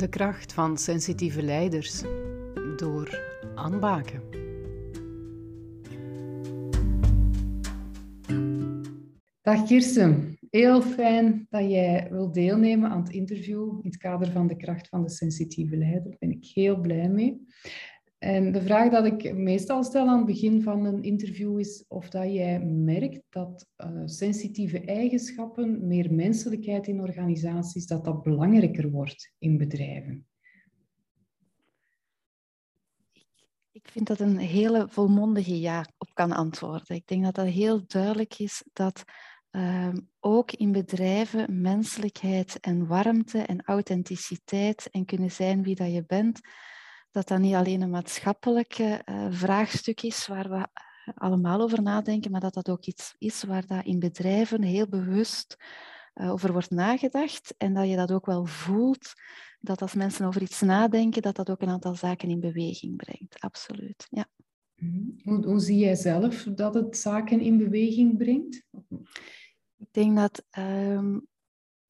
De kracht van sensitieve leiders door aanbaken. Dag Kirsten, heel fijn dat jij wilt deelnemen aan het interview in het kader van de kracht van de sensitieve leider. Daar ben ik heel blij mee. En de vraag dat ik meestal stel aan het begin van een interview is of dat jij merkt dat uh, sensitieve eigenschappen, meer menselijkheid in organisaties, dat dat belangrijker wordt in bedrijven. Ik vind dat een hele volmondige ja op kan antwoorden. Ik denk dat dat heel duidelijk is dat uh, ook in bedrijven menselijkheid en warmte en authenticiteit en kunnen zijn wie dat je bent, dat dat niet alleen een maatschappelijk uh, vraagstuk is waar we eh, allemaal over nadenken, maar dat dat ook iets is waar dat in bedrijven heel bewust uh, over wordt nagedacht en dat je dat ook wel voelt, dat als mensen over iets nadenken, dat dat ook een aantal zaken in beweging brengt. Absoluut, ja. Mhm. Hoe, hoe zie jij zelf dat het zaken in beweging brengt? Ik denk dat um,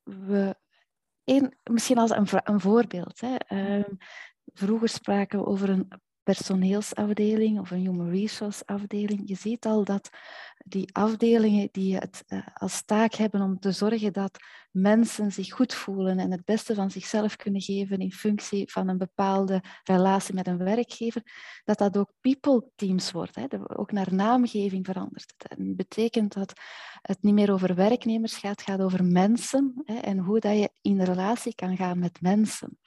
we een, misschien als een, een voorbeeld. Hè. Um, vroeger spraken we over een personeelsafdeling of een human resource afdeling. Je ziet al dat die afdelingen die het uh, als taak hebben om te zorgen dat mensen zich goed voelen en het beste van zichzelf kunnen geven in functie van een bepaalde relatie met een werkgever, dat dat ook people teams wordt. Hè. Ook naar naamgeving verandert. En betekent dat het niet meer over werknemers gaat, het gaat over mensen hè, en hoe dat je in relatie kan gaan met mensen.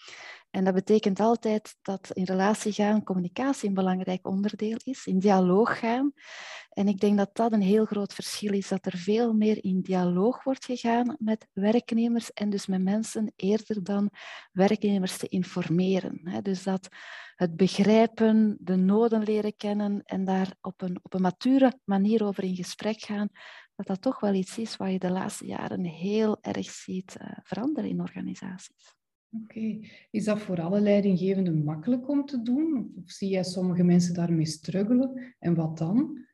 En dat betekent altijd dat in relatie gaan communicatie een belangrijk onderdeel is, in dialoog gaan. En ik denk dat dat een heel groot verschil is, dat er veel meer in dialoog wordt gegaan met werknemers en dus met mensen eerder dan werknemers te informeren. Dus dat het begrijpen, de noden leren kennen en daar op een, op een mature manier over in gesprek gaan, dat dat toch wel iets is wat je de laatste jaren heel erg ziet uh, veranderen in organisaties. Oké. Is dat voor alle leidinggevenden makkelijk om te doen? Of zie jij sommige mensen daarmee struggelen? En wat dan?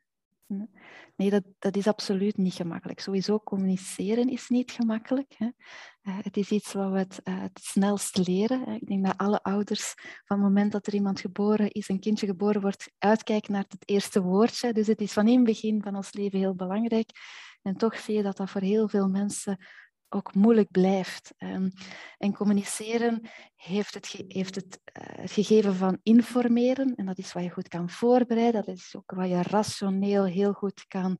Nee, dat, dat is absoluut niet gemakkelijk. Sowieso communiceren is niet gemakkelijk. Hè. Uh, het is iets wat we het, uh, het snelst leren. Ik denk dat alle ouders van het moment dat er iemand geboren is, een kindje geboren wordt, uitkijken naar het eerste woordje. Dus het is van in het begin van ons leven heel belangrijk. En toch zie je dat dat voor heel veel mensen ook moeilijk blijft. Um, en communiceren heeft, het, heeft het, uh, het, gegeven van informeren. En dat is wat je goed kan voorbereiden. Dat is ook wat je rationeel heel goed kan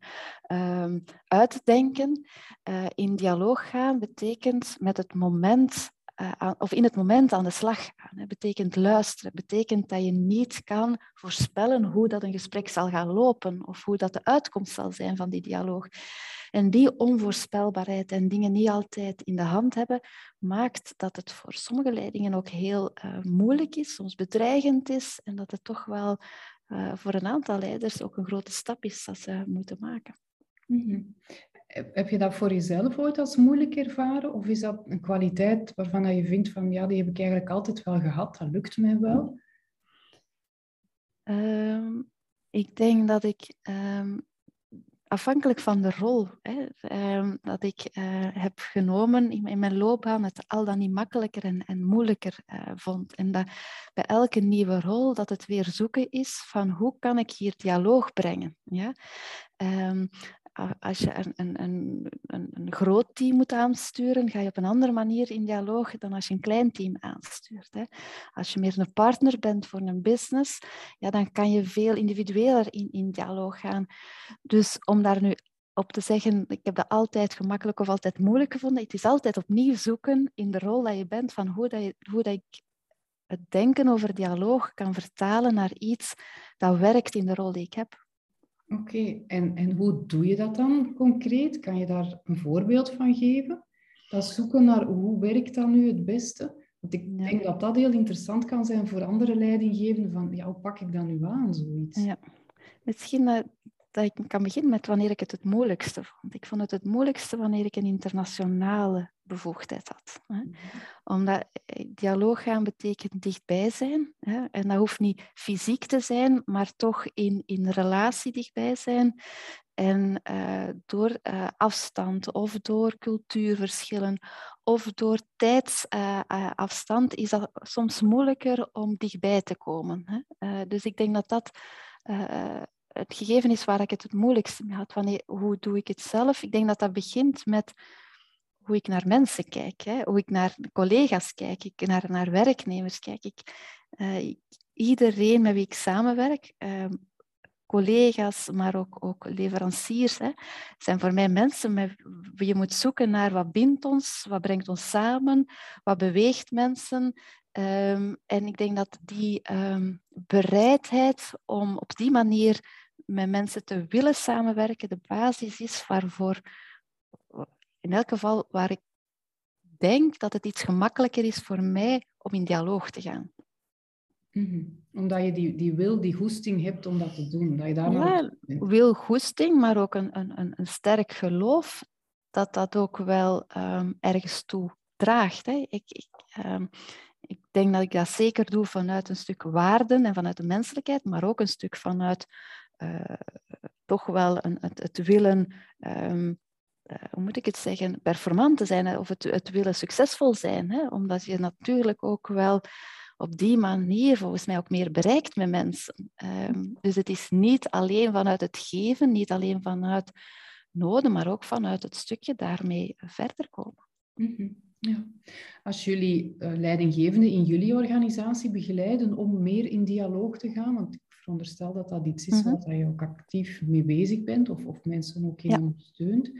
um, uitdenken. Uh, in dialoog gaan betekent met het moment uh, of in het moment aan de slag gaan. Betekent luisteren. betekent dat je niet kan voorspellen hoe dat een gesprek zal gaan lopen of hoe dat de uitkomst zal zijn van die dialoog. En die onvoorspelbaarheid en dingen niet altijd in de hand hebben, maakt dat het voor sommige leidingen ook heel uh, moeilijk is, soms bedreigend is en dat het toch wel uh, voor een aantal leiders ook een grote stap is dat ze moeten maken. -hmm. Heb je dat voor jezelf ooit als moeilijk ervaren? Of is dat een kwaliteit waarvan je vindt van ja, die heb ik eigenlijk altijd wel gehad, dat lukt mij wel? Um, ik denk dat ik um, afhankelijk van de rol hè, um, dat ik uh, heb genomen in, mijn loopbaan, het al dan niet makkelijker en, en moeilijker uh, vond. En dat bij elke nieuwe rol dat het weer zoeken is van hoe kan ik hier dialoog brengen. Ja? Als je een, een, een, een, groot team moet aansturen, ga je op een andere manier in dialoog dan als je een klein team aanstuurt. Hè. Als je meer een partner bent voor een business, ja, dan kan je veel individueler in, in dialoog gaan. Dus om daar nu op te zeggen, ik heb dat altijd gemakkelijk of altijd moeilijk gevonden, het is altijd opnieuw zoeken in de rol dat je bent, van hoe, dat je, hoe dat ik het denken over dialoog kan vertalen naar iets dat werkt in de rol die ik heb. Oké, en, en hoe doe je dat dan concreet? Kan je daar een voorbeeld van geven? Dat zoeken naar hoe werkt dat nu het beste? Want ik denk dat dat heel interessant kan zijn voor andere leidinggevenden. Van, ja, hoe pak ik dat nu aan, zoiets? Ja. Misschien dat, dat ik kan beginnen met wanneer ik het het moeilijkste vond. Ik vond het het moeilijkste wanneer ik een internationale bevoegdheid had. Hè. Mhm. Omdat eh, dialoog gaan betekent dichtbij zijn. Hè. En dat hoeft niet fysiek te zijn, maar toch in, in relatie dichtbij zijn. En uh, door uh, afstand of door cultuurverschillen of door tijdsafstand uh, is dat soms moeilijker om dichtbij te komen. Hè. dus ik denk dat dat het gegeven is waar ik het het moeilijkste mee had. Wanneer, hoe doe ik het zelf? Ik denk dat dat begint met hoe ik naar mensen kijk, hè? hoe ik naar collega's kijk, ik naar, naar werknemers kijk. Ik, uh, iedereen met wie ik samenwerk, uh, collega's, maar ook, ook leveranciers, hè, zijn voor mij mensen met je moet zoeken naar wat bindt ons, wat brengt ons samen, wat beweegt mensen. Um, en ik denk dat die um, bereidheid om op die manier met mensen te willen samenwerken de basis is waarvoor in elk geval waar ik denk dat het iets gemakkelijker is voor mij om in dialoog te gaan. Mm Omdat je die, die wil, die goesting hebt om dat te doen. Dat je daar ja, wil, goesting, maar ook een, een, een sterk geloof dat dat ook wel um, ergens toe draagt. Hè. Ik, ik, um, ik denk dat ik dat zeker doe vanuit een stuk waarden en vanuit de menselijkheid, maar ook een stuk vanuit uh, toch wel een, het, het willen um, uh, hoe moet ik het zeggen, performant te zijn of het, het willen succesvol zijn. Hè? Omdat je natuurlijk ook wel op die manier volgens mij ook meer bereikt met mensen. Um, dus het is niet alleen vanuit het geven, niet alleen vanuit noden, maar ook vanuit het stukje daarmee verder komen. Mm -hmm. Ja. Als jullie uh, leidinggevenden in jullie organisatie begeleiden om meer in dialoog te gaan, want ik veronderstel dat dat iets is mm -hmm. waar je ook actief mee bezig bent of, of mensen ook in ja. ondersteunt.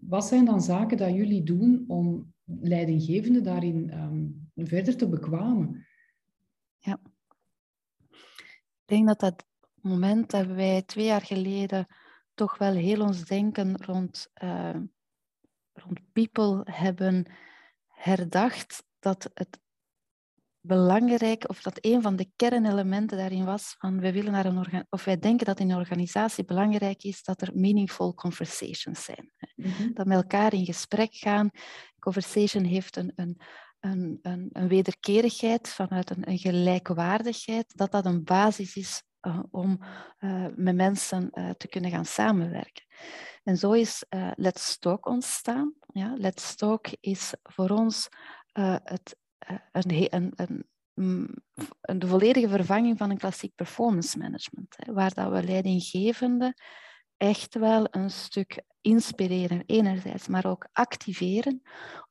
Wat zijn dan zaken dat jullie doen om leidinggevenden daarin um, verder te bekwamen? Ja. Ik denk dat dat moment dat wij twee jaar geleden toch wel heel ons denken rond, uh, rond people hebben herdacht, dat het belangrijk, of dat een van de kernelementen daarin was, van wij, willen naar een of wij denken dat in een organisatie belangrijk is dat er meaningful conversations zijn. Mm-hmm. Dat met elkaar in gesprek gaan. Conversation heeft een, een, een, een, een wederkerigheid vanuit een, een, gelijkwaardigheid, dat dat een basis is uh, om uh, met mensen uh, te kunnen gaan samenwerken. En zo is Let's Talk ontstaan. Ja? Let's Talk is voor ons het een, een, een, mm, een, de volledige vervanging van een klassiek performance management, waar dat we leidinggevende echt wel een stuk inspireren enerzijds, maar ook activeren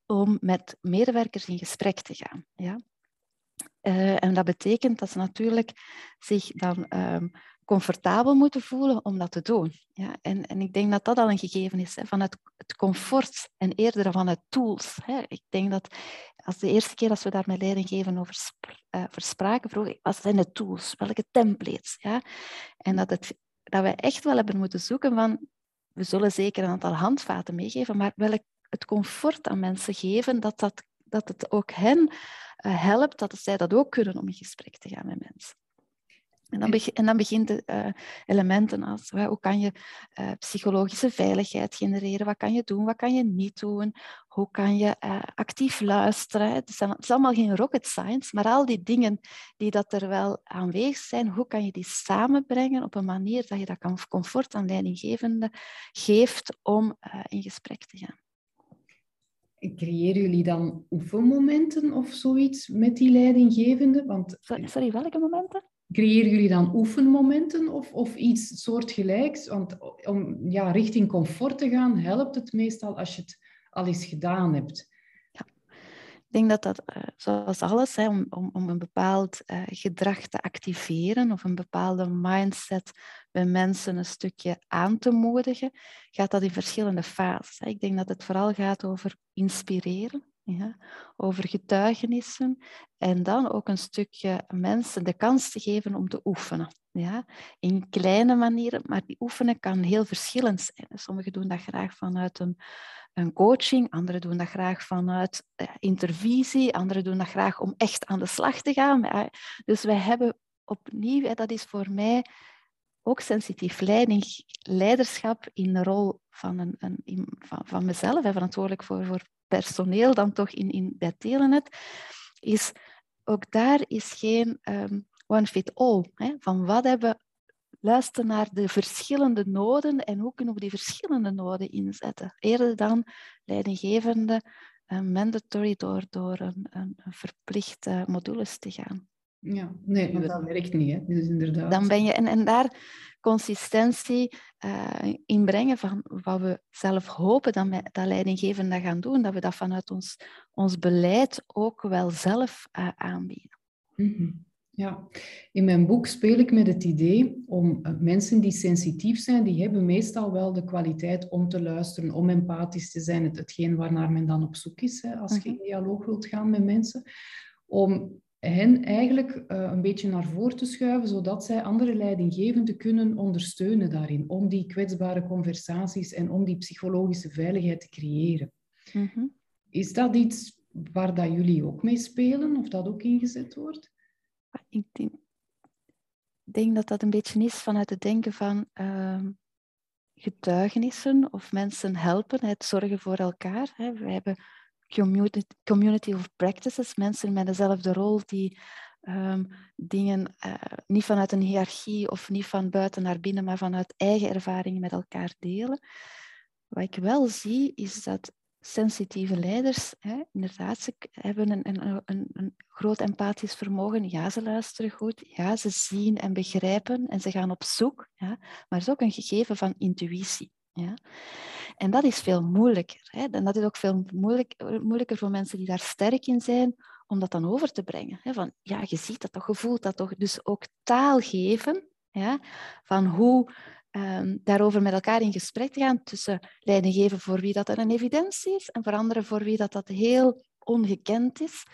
om met medewerkers in gesprek te gaan. Ja? Uh, en dat betekent dat ze natuurlijk zich dan um, comfortabel moeten voelen om dat te doen. Ja, en, en ik denk dat dat al een gegeven is, hè, van het, comfort en eerder van het tools. Hè. Ik denk dat als de eerste keer als we daar met leidinggeven over uh, verspraken, vroeg ik, wat zijn de tools? Welke templates? Ja? En dat, het, dat wij echt wel hebben moeten zoeken van, we zullen zeker een aantal handvaten meegeven, maar welk het comfort aan mensen geven, dat, dat, dat het ook hen uh, helpt, dat zij dat ook kunnen om in gesprek te gaan met mensen. En dan, begint, en dan begint de uh, elementen als hoe kan je uh, psychologische veiligheid genereren, wat kan je doen, wat kan je niet doen, hoe kan je uh, actief luisteren. Het is, het is, allemaal geen rocket science, maar al die dingen die dat er wel aanwezig zijn, hoe kan je die samenbrengen op een manier dat je dat kan comfort aan leidinggevende geeft om in gesprek te gaan. Creëren jullie dan oefenmomenten of zoiets met die leidinggevende? Want... Sorry, welke momenten? Creëren jullie dan oefenmomenten of, of iets soortgelijks? Want om ja, richting comfort te gaan, helpt het meestal als je het al eens gedaan hebt. Ja. Ik denk dat dat, uh, zoals alles, hè, om, om, om een bepaald uh, gedrag te activeren of een bepaalde mindset bij mensen een stukje aan te moedigen, gaat dat in verschillende fases. Ik denk dat het vooral gaat over inspireren. Ja, over getuigenissen en dan ook een stukje mensen de kans te geven om te oefenen. Ja, in kleine manieren, maar die oefenen kan heel verschillend zijn. Sommigen doen dat graag vanuit een, een coaching, anderen doen dat graag vanuit eh, intervisie, anderen doen dat graag om echt aan de slag te gaan. Dus wij hebben opnieuw, dat is voor mij ook sensitief leiding, leiderschap in de rol van, een, een van, mezelf, en verantwoordelijk voor, voor personeel dan toch in, in, bij Telenet, is ook daar is geen um, one fit all. Hè, van wat hebben luisteren naar de verschillende noden en hoe kunnen we die verschillende noden inzetten. Eerder dan leidinggevende uh, mandatory door, door een, een, verplichte modules te gaan. Ja, nee, dat werkt niet. Hè? Dus inderdaad. Dan ben je, en, en daar consistentie uh, in brengen van wat we zelf hopen dat, we, dat leidinggevenden gaan doen, dat we dat vanuit ons, ons beleid ook wel zelf uh, aanbieden. Mm -hmm. Ja, in mijn boek speel ik met het idee om uh, mensen die sensitief zijn, die hebben meestal wel de kwaliteit om te luisteren, om empathisch te zijn, het, hetgeen waarnaar men dan op zoek is, hè, als je in dialoog wilt gaan met mensen, om hen eigenlijk uh, een beetje naar voren te schuiven, zodat zij andere leidinggevenden kunnen ondersteunen daarin, om die kwetsbare conversaties en om die psychologische veiligheid te creëren. Mm -hmm. Is dat iets waar dat jullie ook mee spelen, of dat ook ingezet wordt? Ik denk, denk dat dat een beetje is vanuit het denken van uh, getuigenissen of mensen helpen, het zorgen voor elkaar. Hè. We hebben community, of practices, mensen met dezelfde rol die um, dingen uh, niet vanuit een hiërarchie of niet van buiten naar binnen, maar vanuit eigen ervaringen met elkaar delen. Wat ik wel zie, is dat sensitieve leiders, hè, inderdaad, ze hebben een, een, een, een, groot empathisch vermogen. Ja, ze luisteren goed. Ja, ze zien en begrijpen en ze gaan op zoek. Ja, maar het is ook een gegeven van intuïtie. Ja. En dat is veel moeilijker. Hè. En dat is ook veel moeilijk, moeilijker voor mensen die daar sterk in zijn, om dat dan over te brengen. Hè. Van, ja, je ziet dat toch, je voelt dat toch. Dus ook taal geven ja, van hoe um, daarover met elkaar in gesprek te gaan tussen leidinggeven voor wie dat een evidentie is en voor anderen voor wie dat, dat heel ongekend is,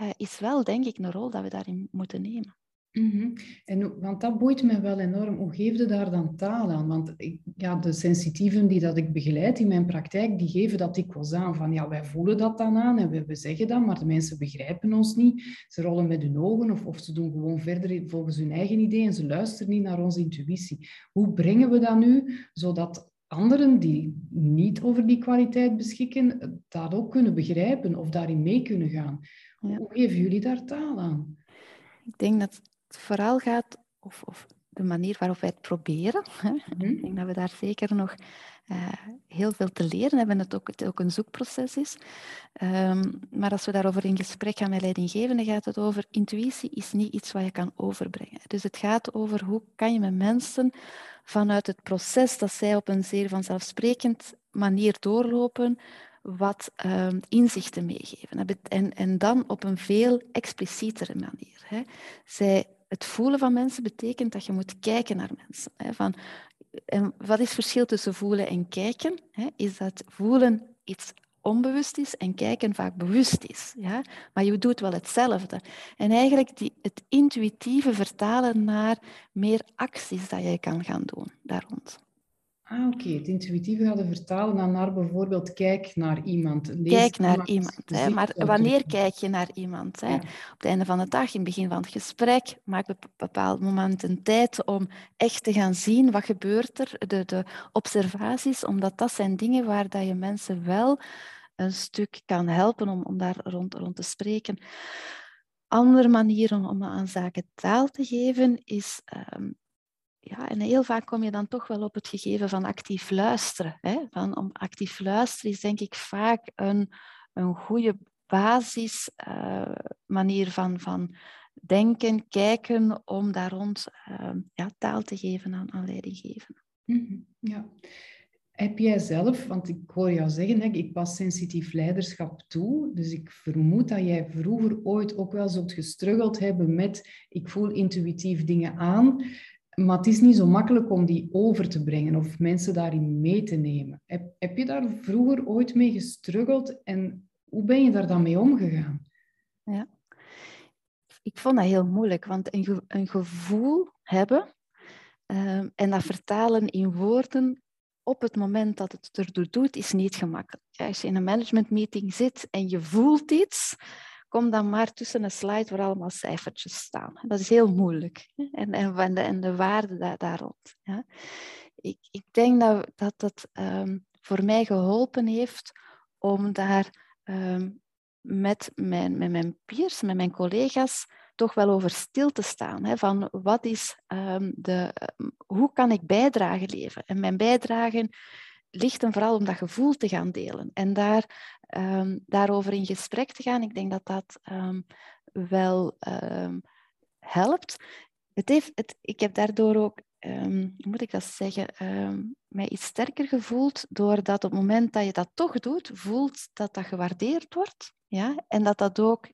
uh, is wel denk ik een rol dat we daarin moeten nemen. Mm -hmm. en, want dat boeit me wel enorm. Hoe geef je daar dan taal aan? Want ik, ja, de sensitieven die dat ik begeleid in mijn praktijk, die geven dat dikwijls aan. Van ja, wij voelen dat dan aan en we, we zeggen dat, maar de mensen begrijpen ons niet. Ze rollen met hun ogen of, of ze doen gewoon verder volgens hun eigen idee en ze luisteren niet naar onze intuïtie. Hoe brengen we dat nu, zodat anderen die niet over die kwaliteit beschikken, dat ook kunnen begrijpen of daarin mee kunnen gaan? Ja. Hoe geven jullie daar taal aan? Ik denk dat het vooral gaat, of, of de manier waarop wij het proberen. Hè. Mhm. Ik denk dat we daar zeker nog uh, heel veel te leren hebben, het ook, het ook een zoekproces is. Um, maar als we daarover in gesprek gaan met leidinggevenden, gaat het over intuïtie is niet iets wat je kan overbrengen. Dus het gaat over hoe kan je met mensen vanuit het proces dat zij op een zeer vanzelfsprekend manier doorlopen, wat um, inzichten meegeven. En, en dan op een veel explicietere manier. Hè. Zij het voelen van mensen betekent dat je moet kijken naar mensen. Hè, van, en wat is het verschil tussen voelen en kijken? Hè? Is dat voelen iets onbewust is en kijken vaak bewust is. Ja? Maar je doet wel hetzelfde. En eigenlijk die, het intuïtieve vertalen naar meer acties dat je kan gaan doen daar rond. Ah, oké. Het intuïtieve gaat vertalen dan naar bijvoorbeeld kijk naar iemand. Lees kijk naar iemand. hè. Maar wanneer kijk je naar iemand? Hè? Op het einde van de dag, in het begin van het gesprek, maak op een bepaald moment een tijd om echt te gaan zien wat gebeurt er, de, de observaties, omdat dat zijn dingen waar dat je mensen wel een stuk kan helpen om, om daar rond, rond te spreken. Andere manier om, om aan zaken taal te geven is um, ja, en heel vaak kom je dan toch wel op het gegeven van actief luisteren. Hè? Van, om actief luisteren is denk ik vaak een, een goede basis uh, manier van, van denken, kijken, om daar rond uh, ja, taal te geven aan, aan. Mm -hmm. Ja. Heb jij zelf, want ik hoor jou zeggen, hè, ik pas sensitief leiderschap toe, dus ik vermoed dat jij vroeger ooit ook wel zult gestruggeld hebben met ik voel intuïtief dingen aan. Maar het is niet zo makkelijk om die over te brengen of mensen daarin mee te nemen. Heb, heb je daar vroeger ooit mee gestruggeld en hoe ben je daar dan mee omgegaan? Ja, ik vond dat heel moeilijk, want een, een gevoel hebben um, en dat vertalen in woorden op het moment dat het erdoor doet, is niet gemakkelijk. Als je in een managementmeeting zit en je voelt iets, kom dan maar tussen een slide waar allemaal cijfertjes staan. Dat is heel moeilijk. En, en, de, en de waarde daar, rond. Ik, ik denk dat dat, um, voor mij geholpen heeft om daar um, met, mijn, met mijn peers, met mijn collega's, toch wel over stil te staan. Hè, van wat is um, de, hoe kan ik bijdrage leveren? En mijn bijdrage ligt hem vooral om dat gevoel te gaan delen en daar, um, daarover in gesprek te gaan. Ik denk dat dat um, wel um, helpt. Het heeft, het, ik heb daardoor ook, hoe moet ik dat zeggen, mij iets sterker gevoeld doordat op het moment dat je dat toch doet, voelt dat dat gewaardeerd wordt. Ja? En dat dat ook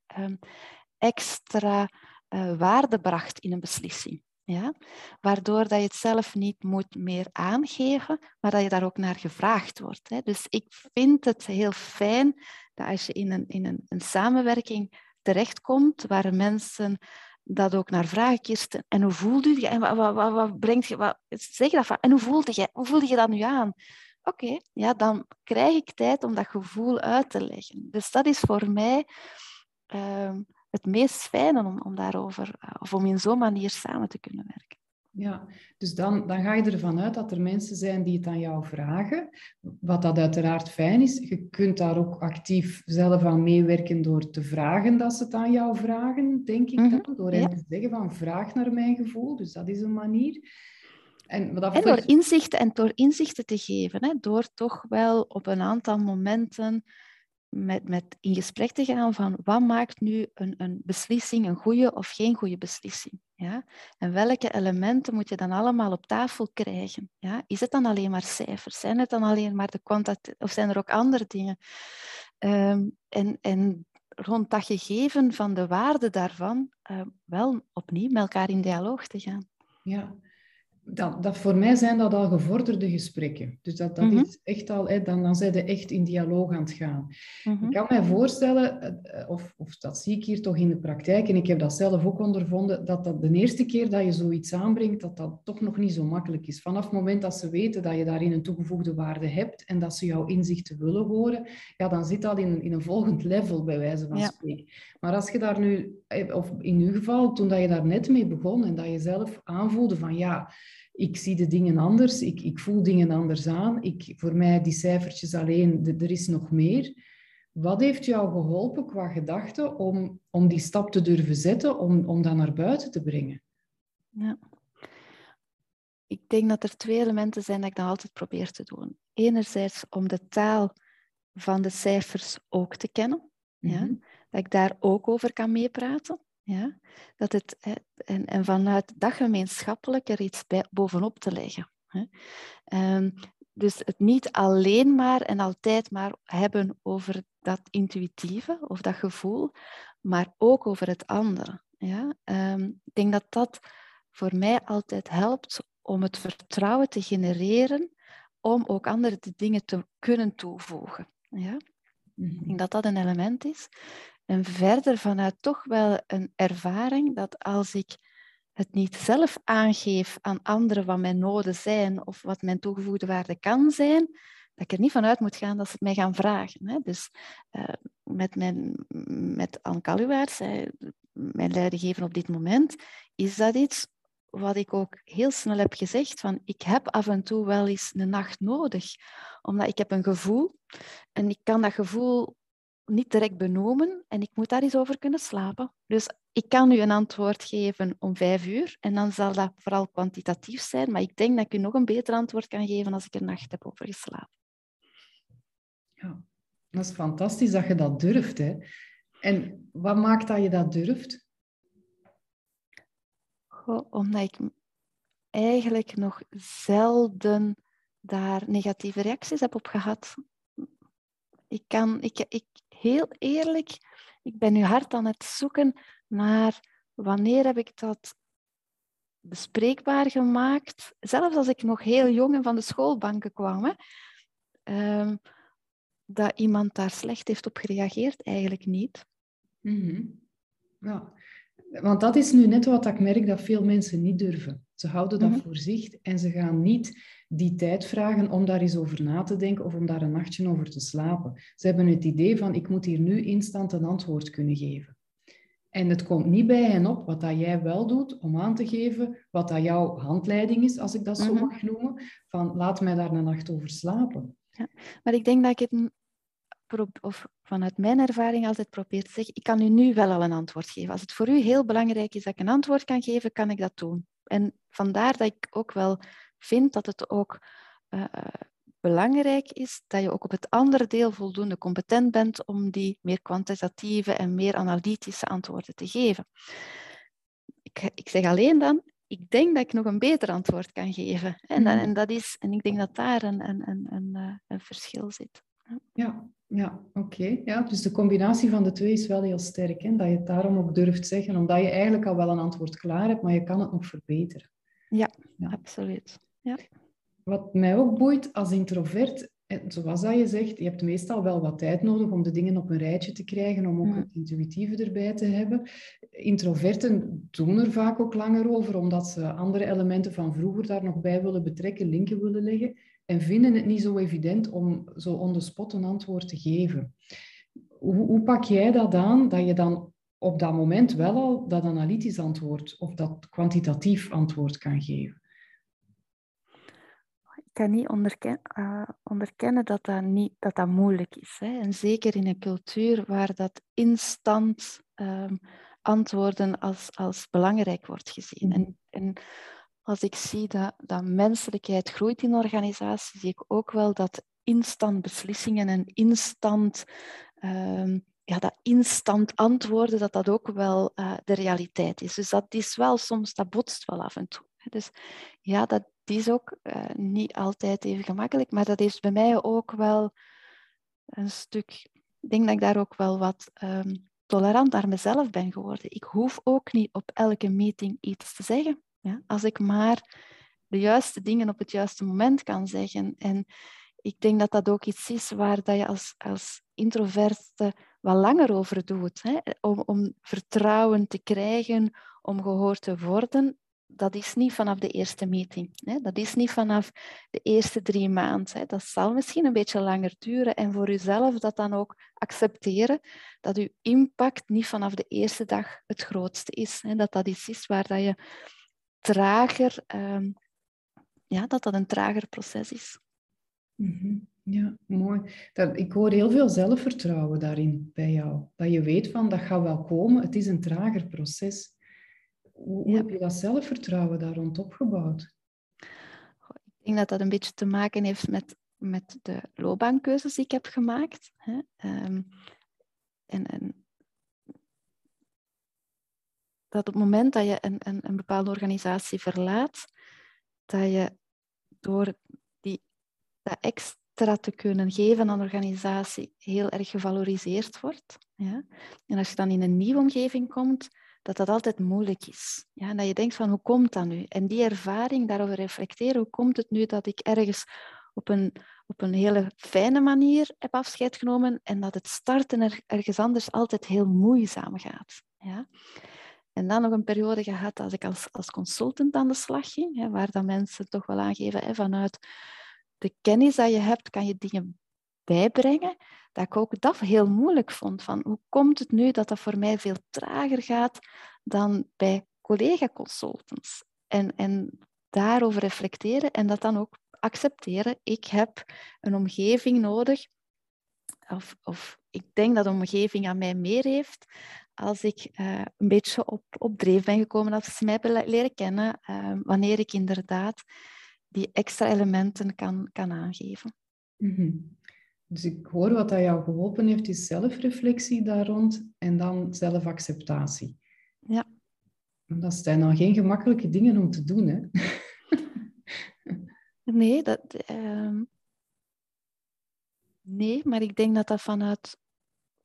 extra uh, waarde bracht in een beslissing. Ja? Waardoor dat je het zelf niet moet meer aangeven, maar dat je daar ook naar gevraagd wordt. Hè? Dus ik vind het heel fijn dat als je in een, in een, een samenwerking terechtkomt waar mensen dat ook naar vragen. En hoe voelde je? En wat, wat, wat, brengt je? Wat, zeg dat van. En hoe voelde je? Hoe voelde je dat nu aan? Oké, ja, dan krijg ik tijd om dat gevoel uit te leggen. Dus dat is voor mij uh, het meest fijne om, om daarover, eh, of om in zo'n manier samen te kunnen werken. Ja, dus dan, dan ga je ervan uit dat er mensen zijn die het aan jou vragen, wat dat uiteraard fijn is. Je kunt daar ook actief zelf aan meewerken door te vragen dat ze het aan jou vragen, denk ik mhm, dan. Door hen te zeggen van vraag naar mijn gevoel, dus dat is een manier. En, dat en door, inzichten, en door inzichten te geven, hè, door toch wel op een aantal momenten met, met in gesprek te gaan van wat maakt nu een, een beslissing een goede of geen goede beslissing. Ja? En welke elementen moet je dan allemaal op tafel krijgen? Ja? Is het dan alleen maar cijfers? Zijn het dan alleen maar de kwantiteit of zijn er ook andere dingen? Um, en, en rond dat gegeven van de waarde daarvan, uh, wel opnieuw met elkaar in dialoog te gaan. Ja, dat, dat, voor mij zijn dat al gevorderde gesprekken. Dus dat, dat mhm. is echt al, hè, dan, dan zijn ze echt in dialoog aan het gaan. Mhm. Ik kan mij voorstellen, eh, eh, of, of dat zie ik hier toch in de praktijk, en ik heb dat zelf ook ondervonden, dat dat de eerste keer dat je zoiets aanbrengt, dat dat toch nog niet zo makkelijk is. Vanaf het moment dat ze weten dat je daarin een toegevoegde waarde hebt en dat ze jouw inzichten willen horen, ja, dan zit dat in, in een volgend level, bij wijze van spreken. Maar als je daar nu, eh, of in uw geval, toen dat je daar net mee begon en dat je zelf aanvoelde van ja, ik zie de dingen anders, ik, ik voel dingen anders aan. Ik, voor mij, die cijfertjes alleen, er is nog meer. Wat heeft jou geholpen qua gedachte om, om die stap te durven zetten, om, om dat naar buiten te brengen? Ja. Ik denk dat er twee elementen zijn dat ik dan altijd probeer te doen. Enerzijds om de taal van de cijfers ook te kennen. ja? Mhm. Dat ik daar ook over kan meepraten. Ja? Dat het, en, en vanuit dat gemeenschappelijk er iets bij, bovenop te leggen. Hè? Um, dus het niet alleen maar en altijd maar hebben over dat intuïtieve of dat gevoel, maar ook over het andere. Ja? Um, ik denk dat dat voor mij altijd helpt om het vertrouwen te genereren om ook andere dingen te kunnen toevoegen. Ja? Ik denk dat dat een element is. En verder vanuit toch wel een ervaring dat als ik het niet zelf aangeef aan anderen wat mijn noden zijn of wat mijn toegevoegde waarde kan zijn, dat ik er niet vanuit moet gaan dat ze het mij gaan vragen. Hè. Dus uh, met, mijn, met Anne Kaluwaerts, mijn leidinggever op dit moment, is dat iets wat ik ook heel snel heb gezegd, van ik heb af en toe wel eens een nacht nodig, omdat ik heb een gevoel en ik kan dat gevoel niet direct benoemen en ik moet daar eens over kunnen slapen. Dus ik kan u een antwoord geven om vijf uur en dan zal dat vooral kwantitatief zijn, maar ik denk dat ik u nog een beter antwoord kan geven als ik er nacht heb over geslapen. Ja, dat is fantastisch dat je dat durft. Hè? En wat maakt dat je dat durft? Goh, omdat ik eigenlijk nog zelden daar negatieve reacties heb op gehad. Ik, kan, ik, ik, heel eerlijk, ik ben nu hard aan het zoeken naar wanneer heb ik dat bespreekbaar gemaakt. Zelfs als ik nog heel jong en van de schoolbanken kwam, hè, ehm, dat iemand daar slecht heeft op gereageerd, eigenlijk niet. Mm Ja, want dat is nu net wat ik merk dat veel mensen niet durven. Ze houden dat mhm. voor zich en ze gaan niet die tijd vragen om daar eens over na te denken of om daar een nachtje over te slapen. Ze hebben het idee van ik moet hier nu instant een antwoord kunnen geven. En het komt niet bij hen op wat dat jij wel doet om aan te geven wat dat jouw handleiding is, als ik dat zo Mhm. mag noemen, van laat mij daar een nacht over slapen. Maar ik denk dat ik het of vanuit mijn ervaring altijd probeer te zeggen, ik kan u nu wel al een antwoord geven. Als het voor u heel belangrijk is dat ik een antwoord kan geven, kan ik dat doen. En vandaar dat ik ook wel vind dat het ook eh, belangrijk is dat je ook op het andere deel voldoende competent bent om die meer kwantitatieve en meer analytische antwoorden te geven. Ik, ik zeg alleen dan, ik denk dat ik nog een beter antwoord kan geven. En, dan- Mhm. en, dat is, en ik denk dat daar een, een, een, een, eh, een verschil zit. Ja, ja oké. Ja, dus de combinatie van de twee is wel heel sterk. Hè? Dat je het daarom ook durft zeggen, omdat je eigenlijk al wel een antwoord klaar hebt, maar je kan het nog verbeteren. Ja. Absoluut. Wat mij ook boeit als introvert, en zoals dat je zegt, je hebt meestal wel wat tijd nodig om de dingen op een rijtje te krijgen, om ook Mm. het intuïtieve erbij te hebben. Introverten doen er vaak ook langer over, omdat ze andere elementen van vroeger daar nog bij willen betrekken, linken willen leggen, en vinden het niet zo evident om zo on the spot een antwoord te geven. Hoe, hoe pak jij dat aan, dat je dan op dat moment wel al dat analytisch antwoord of dat kwantitatief antwoord kan geven? Ik kan niet onderken, eh, onderkennen dat dat, niet, dat dat moeilijk is. Hè. En zeker in een cultuur waar dat instant ehm, antwoorden als, als belangrijk wordt gezien. En, en als ik zie dat, dat menselijkheid groeit in organisaties, zie ik ook wel dat instant beslissingen en instant, ehm, ja, dat instant antwoorden, dat dat ook wel eh, de realiteit is. Dus dat is wel soms, dat botst wel af en toe. Dus ja, dat is ook eh, niet altijd even gemakkelijk, maar dat is bij mij ook wel een stuk. Ik denk dat ik daar ook wel wat ehm, tolerant naar mezelf ben geworden. Ik hoef ook niet op elke meeting iets te zeggen. Ja? Als ik maar de juiste dingen op het juiste moment kan zeggen. En ik denk dat dat ook iets is waar dat je als, als introverte wat langer over doet. Hè? Om, om vertrouwen te krijgen, om gehoord te worden. Dat is niet vanaf de eerste meeting. Hè? Dat is niet vanaf de eerste drie maanden. Dat zal misschien een beetje langer duren. En voor uzelf dat dan ook accepteren dat uw impact niet vanaf de eerste dag het grootste is. Hè? Dat dat iets is waar dat je trager, ehm, ja, dat dat een trager proces is. Mhm. Ja, mooi. Dat, ik hoor heel veel zelfvertrouwen daarin bij jou. Dat je weet van, dat gaat wel komen. Het is een trager proces. Hoe, hoe Ja. heb je dat zelfvertrouwen daar rond opgebouwd? Ik denk dat dat een beetje te maken heeft met, met de loopbaankeuzes die ik heb gemaakt. Hè. Ehm, en, en dat op het moment dat je een, een, een bepaalde organisatie verlaat, dat je door die, dat extra te kunnen geven aan de organisatie heel erg gevaloriseerd wordt. Ja? En als je dan in een nieuwe omgeving komt, dat dat altijd moeilijk is. Ja? En dat je denkt van, hoe komt dat nu? En die ervaring, daarover reflecteren, hoe komt het nu dat ik ergens op een, op een hele fijne manier heb afscheid genomen en dat het starten er, ergens anders altijd heel moeizaam gaat. Ja? En dan nog een periode gehad als ik als, als consultant aan de slag ging, hè, waar dat mensen toch wel aangeven, hè, vanuit de kennis dat je hebt, kan je dingen bijbrengen, dat ik ook dat heel moeilijk vond. Van, hoe komt het nu dat dat voor mij veel trager gaat dan bij collega-consultants? En, en daarover reflecteren en dat dan ook accepteren. Ik heb een omgeving nodig, of, of ik denk dat de omgeving aan mij meer heeft, als ik uh, een beetje op, op dreef ben gekomen, als ze mij hebben leren kennen, uh, wanneer ik inderdaad die extra elementen kan, kan aangeven. Mm -hmm. Dus ik hoor wat dat jou geholpen heeft, is zelfreflectie daar rond en dan zelfacceptatie. Ja. Dat zijn dan geen gemakkelijke dingen om te doen, hè? nee, dat, uh, nee, maar ik denk dat dat vanuit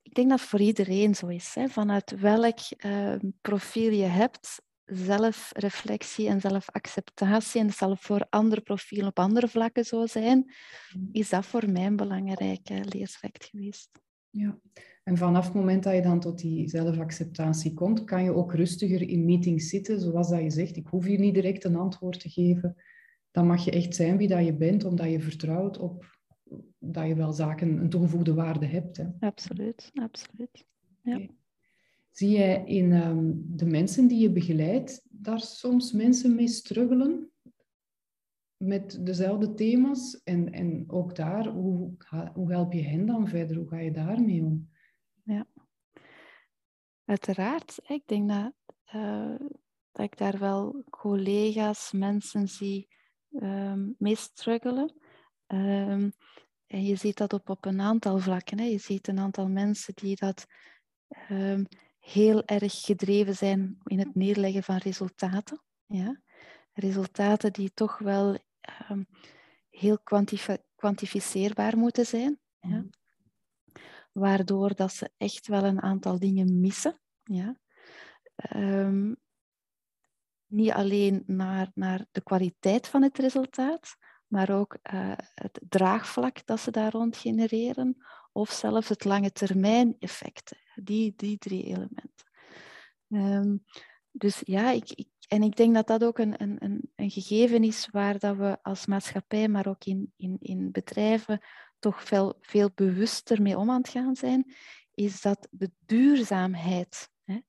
ik denk dat voor iedereen zo is. Hè? Vanuit welk uh, profiel je hebt, zelfreflectie en zelfacceptatie, en dat zal voor andere profielen op andere vlakken zo zijn, is dat voor mij een belangrijke leereffect geweest. Ja, en vanaf het moment dat je dan tot die zelfacceptatie komt, kan je ook rustiger in meetings zitten, zoals dat je zegt. Ik hoef hier niet direct een antwoord te geven. Dan mag je echt zijn wie dat je bent, omdat je vertrouwt op dat je wel zaken een toegevoegde waarde hebt. Hè. Absoluut, absoluut. Ja. Okay. Zie jij in ehm, de mensen die je begeleidt daar soms mensen mee struggelen? Met dezelfde thema's? En, en ook daar, hoe, hoe help je hen dan verder? Hoe ga je daarmee om? Ja, uiteraard. Ik denk dat, uh, dat ik daar wel collega's, mensen zie um, mee struggelen. Um, en je ziet dat op, op een aantal vlakken. Hè. Je ziet een aantal mensen die dat um, heel erg gedreven zijn in het neerleggen van resultaten. Ja? Resultaten die toch wel um, heel kwantif kwantificeerbaar moeten zijn. Ja? Mhm. Waardoor dat ze echt wel een aantal dingen missen. Ja? Um, niet alleen naar, naar de kwaliteit van het resultaat, maar ook uh, het draagvlak dat ze daar rond genereren, of zelfs het lange termijn effect. Die, die drie elementen. Um, dus ja, ik, ik, en ik denk dat dat ook een, een, een gegeven is waar dat we als maatschappij, maar ook in, in, in bedrijven, toch veel, veel bewuster mee om aan het gaan zijn, is dat de duurzaamheid, hè,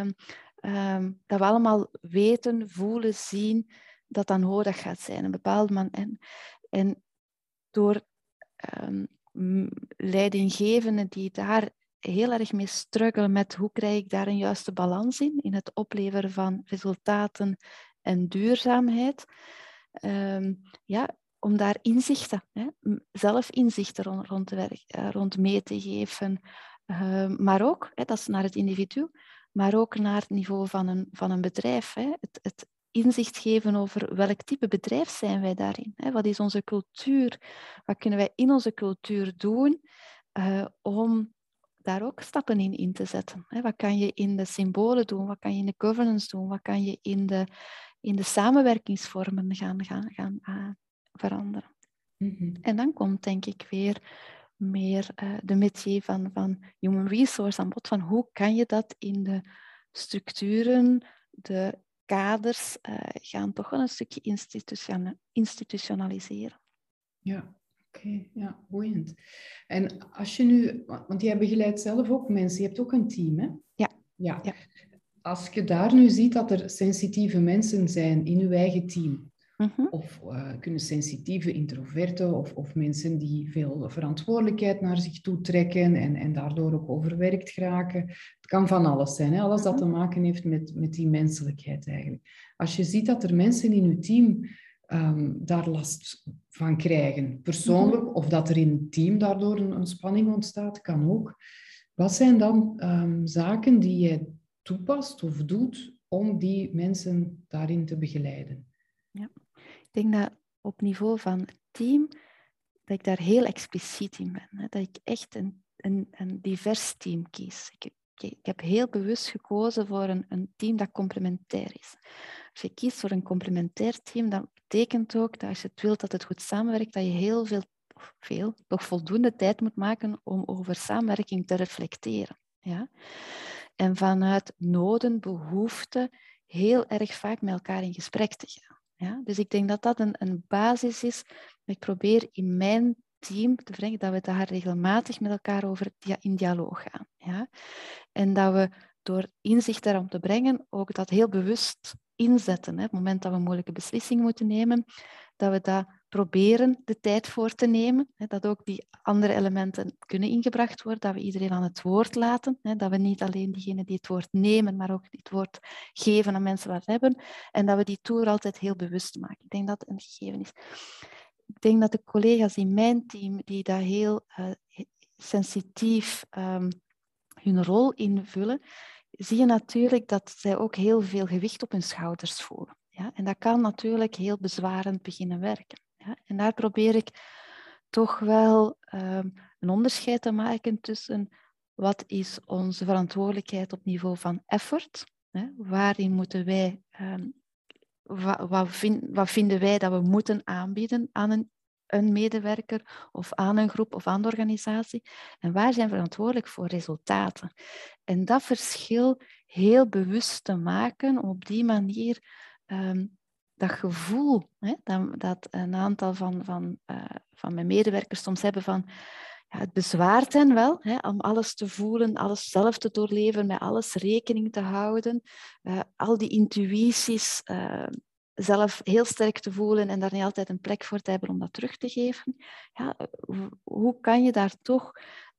um, um, dat we allemaal weten, voelen, zien, dat dat nodig gaat zijn. Een bepaald man. En, en door um, leidinggevenden die daar heel erg mee struggelen met hoe krijg ik daar een juiste balans in, in het opleveren van resultaten en duurzaamheid. Um, ja, om daar inzichten, hè, zelf inzichten rond, rond, werk, uh, rond mee te geven. Uh, maar ook, hè, dat is naar het individu, maar ook naar het niveau van een, van een bedrijf. Hè. Het, het inzicht geven over welk type bedrijf zijn wij daarin. Hè? Wat is onze cultuur? Wat kunnen wij in onze cultuur doen uh, om daar ook stappen in in te zetten? Hè? Wat kan je in de symbolen doen? Wat kan je in de governance doen? Wat kan je in de, in de samenwerkingsvormen gaan, gaan, gaan uh, veranderen? Mm -hmm. En dan komt denk ik weer meer uh, de métier van, van human resource aan bod. Van hoe kan je dat in de structuren, de kaders uh, gaan toch wel een stukje institutionaliseren. Ja, oké. Ja, boeiend. En als je nu, want jij begeleidt zelf ook mensen, je hebt ook een team, hè? Ja. Ja. ja. Als je daar nu ziet dat er sensitieve mensen zijn in uw eigen team, Mhm. Of uh, kunnen sensitieve introverten of, of mensen die veel verantwoordelijkheid naar zich toe trekken en, en daardoor ook overwerkt geraken. Het kan van alles zijn, hè? alles dat mhm. te maken heeft met, met die menselijkheid eigenlijk. Als je ziet dat er mensen in je team um, daar last van krijgen, persoonlijk, mhm. of dat er in het team daardoor een, een, spanning ontstaat, kan ook. Wat zijn dan um, zaken die je toepast of doet om die mensen daarin te begeleiden? Ja. Denk dat op niveau van team, dat ik daar heel expliciet in ben. Hè? Dat ik echt een, een, een divers team kies. Ik, ik, heb heel bewust gekozen voor een, een team dat complementair is. Als je kiest voor een complementair team, dat betekent ook dat als je het wilt dat het goed samenwerkt, dat je heel veel, veel, toch voldoende tijd moet maken om over samenwerking te reflecteren. Ja? En vanuit noden, behoeften, heel erg vaak met elkaar in gesprek te gaan. Ja? Dus ik denk dat dat een, een basis is. Ik probeer in mijn team te brengen dat we daar regelmatig met elkaar over in dialoog gaan. Ja? En dat we door inzicht daarom te brengen ook dat heel bewust inzetten. Hè? Op het moment dat we moeilijke beslissingen moeten nemen, dat we dat proberen de tijd voor te nemen, dat ook die andere elementen kunnen ingebracht worden, dat we iedereen aan het woord laten, dat we niet alleen diegenen die het woord nemen, maar ook het woord geven aan mensen wat hebben, en dat we die tour altijd heel bewust maken. Ik denk dat het een gegeven is. Ik denk dat de collega's in mijn team, die daar heel uh, sensitief um, hun rol invullen, zie je natuurlijk dat zij ook heel veel gewicht op hun schouders voelen. Ja? En dat kan natuurlijk heel bezwarend beginnen werken. Ja? En daar probeer ik toch wel um, een onderscheid te maken tussen wat is onze verantwoordelijkheid op niveau van effort, hè? waarin moeten wij, um, wat, wat vinden wij dat we moeten aanbieden aan een een medewerker of aan een groep of aan de organisatie. En waar zijn we verantwoordelijk voor resultaten? En dat verschil heel bewust te maken, om op die manier um, dat gevoel hè, dat, dat, een aantal van, van, uh, van mijn medewerkers soms hebben van ja, het bezwaart hen wel hè, om alles te voelen, alles zelf te doorleven, met alles rekening te houden. Uh, al die intuïties uh, zelf heel sterk te voelen en daar niet altijd een plek voor te hebben om dat terug te geven. Ja, hoe kan je daar toch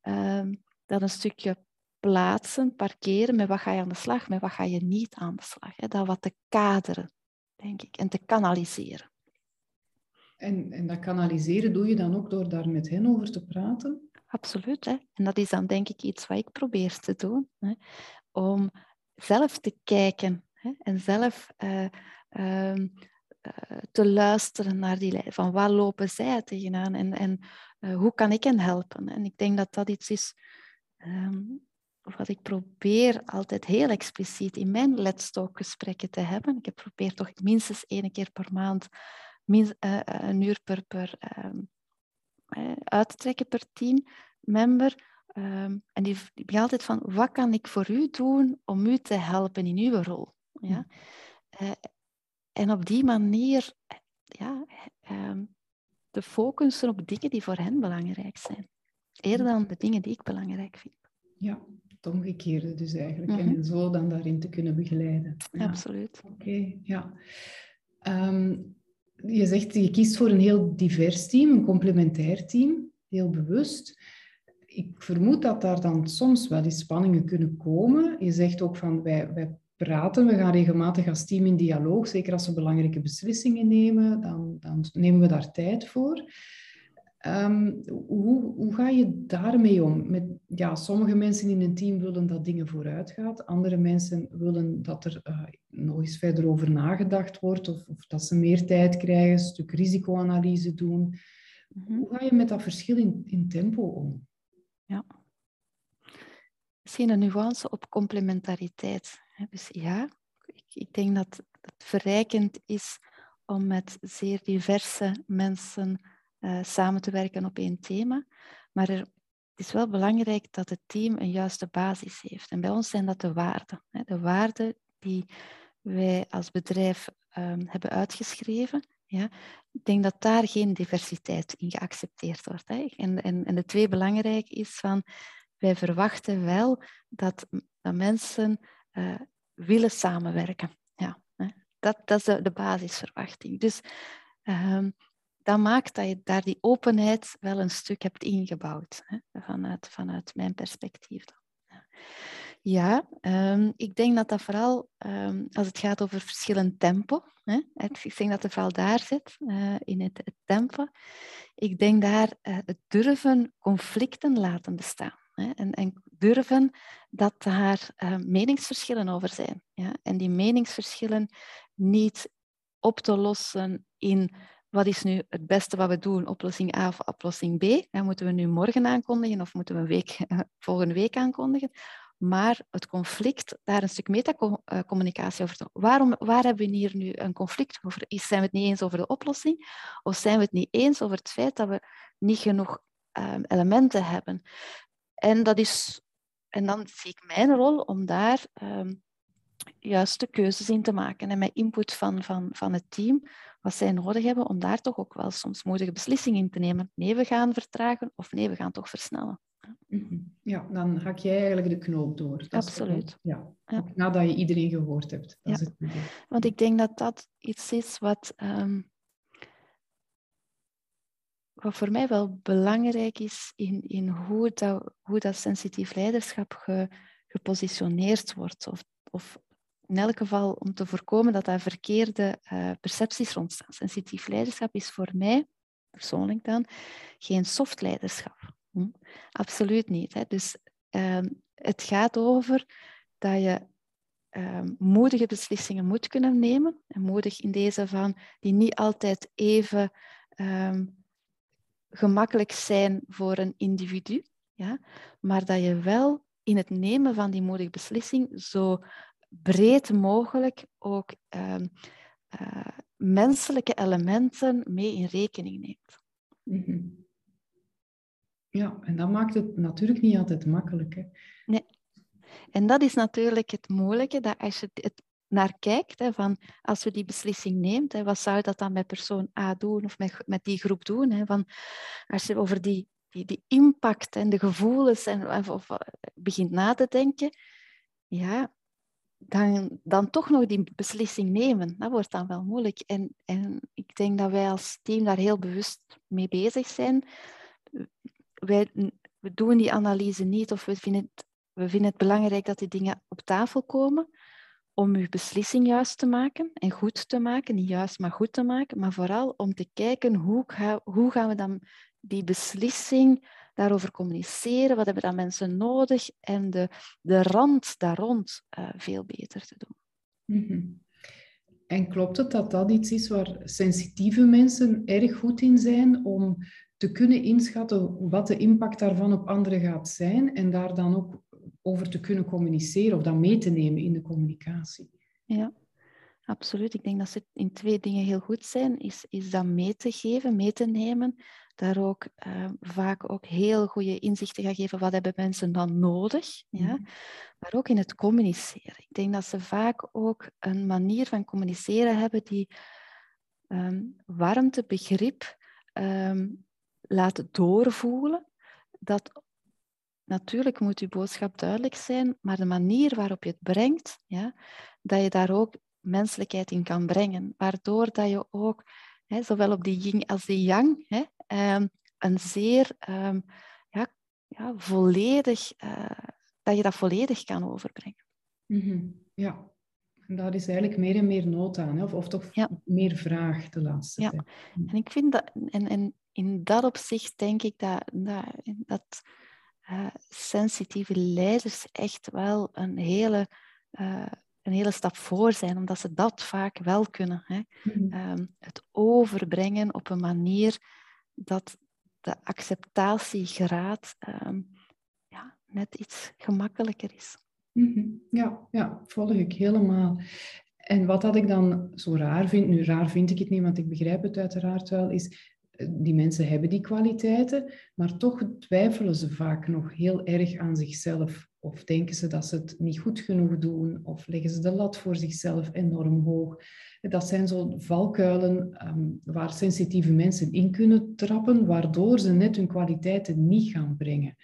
uh, dat een stukje plaatsen, parkeren, met wat ga je aan de slag, met wat ga je niet aan de slag. Hè? Dat wat te kaderen, denk ik, en te kanaliseren. En, en dat kanaliseren doe je dan ook door daar met hen over te praten? Absoluut. Hè? En dat is dan denk ik iets wat ik probeer te doen. Hè? Om zelf te kijken hè? en zelf uh, uh, te luisteren naar die lijn. Van waar lopen zij tegenaan en, en uh, hoe kan ik hen helpen? En ik denk dat dat iets is um, wat ik probeer altijd heel expliciet in mijn Let's Talk gesprekken te hebben. Ik probeer toch minstens één keer per maand min, uh, een uur per, per um, uit te trekken per teammember. Um, en die, die begint altijd van, wat kan ik voor u doen om u te helpen in uw rol? Ja? Uh, en op die manier ja, um, te focussen op dingen die voor hen belangrijk zijn. Eerder dan de dingen die ik belangrijk vind. Ja, het omgekeerde dus eigenlijk. Mm -hmm. En zo dan daarin te kunnen begeleiden. Ja. Absoluut. Oké, okay, ja. Um, je zegt, je kiest voor een heel divers team, een complementair team, heel bewust. Ik vermoed dat daar dan soms wel eens spanningen kunnen komen. Je zegt ook van, wij, wij praten, we gaan regelmatig als team in dialoog. Zeker als we belangrijke beslissingen nemen, dan, dan nemen we daar tijd voor. Um, hoe, hoe ga je daarmee om? Met, ja, sommige mensen in een team willen dat dingen vooruit gaat. Andere mensen willen dat er uh, nog eens verder over nagedacht wordt. Of, of, dat ze meer tijd krijgen, een stuk risicoanalyse doen. Mm -hmm. Hoe ga je met dat verschil in, in tempo om? Ja. Misschien een nuance op complementariteit. Dus ja, ik, ik denk dat het verrijkend is om met zeer diverse mensen uh, samen te werken op één thema. Maar er, het is wel belangrijk dat het team een juiste basis heeft. En bij ons zijn dat de waarden. Hè, de waarden die wij als bedrijf um, hebben uitgeschreven. Ja. Ik denk dat daar geen diversiteit in geaccepteerd wordt. Hè. En, en, en de twee belangrijk is van, wij verwachten wel dat, dat mensen uh, willen samenwerken. Ja, hè. Dat, dat is de, de basisverwachting. Dus um, dat maakt dat je daar die openheid wel een stuk hebt ingebouwd, hè, vanuit, vanuit mijn perspectief. Ja, um, ik denk dat dat vooral um, als het gaat over verschillend tempo, hè, ik denk dat het vooral daar zit, uh, in het, het, tempo. Ik denk daar uh, het durven conflicten laten bestaan. Hè, en, en, durven dat daar uh, meningsverschillen over zijn. Ja, en die meningsverschillen niet op te lossen in wat is nu het beste wat we doen, oplossing A of oplossing B? En moeten we nu morgen aankondigen of moeten we week, volgende week aankondigen? Maar het conflict, daar een stuk metacommunicatie over. Waarom, waar hebben we hier nu een conflict over? Zijn we het niet eens over de oplossing? Of zijn we het niet eens over het feit dat we niet genoeg um, elementen hebben? En, dat is, en dan zie ik mijn rol om daar um, juiste keuzes in te maken en met input van, van, van het team wat zij nodig hebben om daar toch ook wel soms moedige beslissingen in te nemen. Nee, we gaan vertragen of nee, we gaan toch versnellen. Mhm. Ja, dan hak jij eigenlijk de knoop door. Dat Absoluut. Is, ja. ja. nadat je iedereen gehoord hebt. Dat ja. is het Want ik denk dat dat iets is wat, um, wat voor mij wel belangrijk is in, in hoe, dat, hoe dat sensitief leiderschap ge, gepositioneerd wordt. Of, of in elk geval om te voorkomen dat daar verkeerde uh, percepties ontstaan. Sensitief leiderschap is voor mij, persoonlijk dan, geen soft leiderschap. Hm? Absoluut niet. Dus uh, het gaat over dat je uh, moedige beslissingen moet kunnen nemen. En moedig in deze van die niet altijd even ehm, gemakkelijk zijn voor een individu. Ja? Maar dat je wel in het nemen van die moedige beslissing zo breed mogelijk ook uh, uh, menselijke elementen mee in rekening neemt. Mm -hmm. Ja, en dat maakt het natuurlijk niet altijd makkelijk. Hè? Nee. En dat is natuurlijk het moeilijke, dat als je het naar kijkt, hè, van als we die beslissing neemt, hè, wat zou dat dan met persoon A doen of met, met die groep doen? Hè, van, als je over die die, die impact en de gevoelens en, of, of eh, begint na te denken, ja, dan, dan toch nog die beslissing nemen. Dat wordt dan wel moeilijk. En, en ik denk dat wij als team daar heel bewust mee bezig zijn. Wij, we doen die analyse niet of we vinden, het, we vinden het belangrijk dat die dingen op tafel komen om uw beslissing juist te maken en goed te maken. Niet juist, maar goed te maken. Maar vooral om te kijken hoe, hoe gaan we dan die beslissing daarover communiceren. Wat hebben dan mensen nodig? En de, de rand daar rond uh, veel beter te doen. Mm En klopt het dat dat iets is waar sensitieve mensen erg goed in zijn om te kunnen inschatten wat de impact daarvan op anderen gaat zijn en daar dan ook over te kunnen communiceren of dat mee te nemen in de communicatie. Ja, absoluut. Ik denk dat ze in twee dingen heel goed zijn. Is, is dat mee te geven, mee te nemen. Daar ook uh, vaak ook heel goede inzichten gaan geven. Wat hebben mensen dan nodig? Ja? Mhm. Maar ook in het communiceren. Ik denk dat ze vaak ook een manier van communiceren hebben die um, warmte, begrip um, laat doorvoelen. Dat natuurlijk moet uw boodschap duidelijk zijn, maar de manier waarop je het brengt, ja, dat je daar ook menselijkheid in kan brengen. Waardoor dat je ook, hè, zowel op die yin als die yang, hè, um, een zeer um, ja, ja, volledig, uh, dat je dat volledig kan overbrengen. Mm -hmm. Ja, en daar is eigenlijk meer en meer nood aan, hè? Of, of toch ja. meer vraag de laatste ja. tijd. En ik vind dat, en, en in dat opzicht denk ik dat, dat, dat uh, sensitieve leiders echt wel een hele, uh, een hele stap voor zijn, omdat ze dat vaak wel kunnen. Hè? Mm. Um, het overbrengen op een manier dat de acceptatiegraad um, ja, net iets gemakkelijker is. Mm -hmm. Ja, ja, volg ik helemaal. En wat dat ik dan zo raar vind, nu raar vind ik het niet, want ik begrijp het uiteraard wel, is die mensen hebben die kwaliteiten, maar toch twijfelen ze vaak nog heel erg aan zichzelf. Of denken ze dat ze het niet goed genoeg doen, of leggen ze de lat voor zichzelf enorm hoog. Dat zijn zo valkuilen um, waar sensitieve mensen in kunnen trappen, waardoor ze net hun kwaliteiten niet gaan brengen.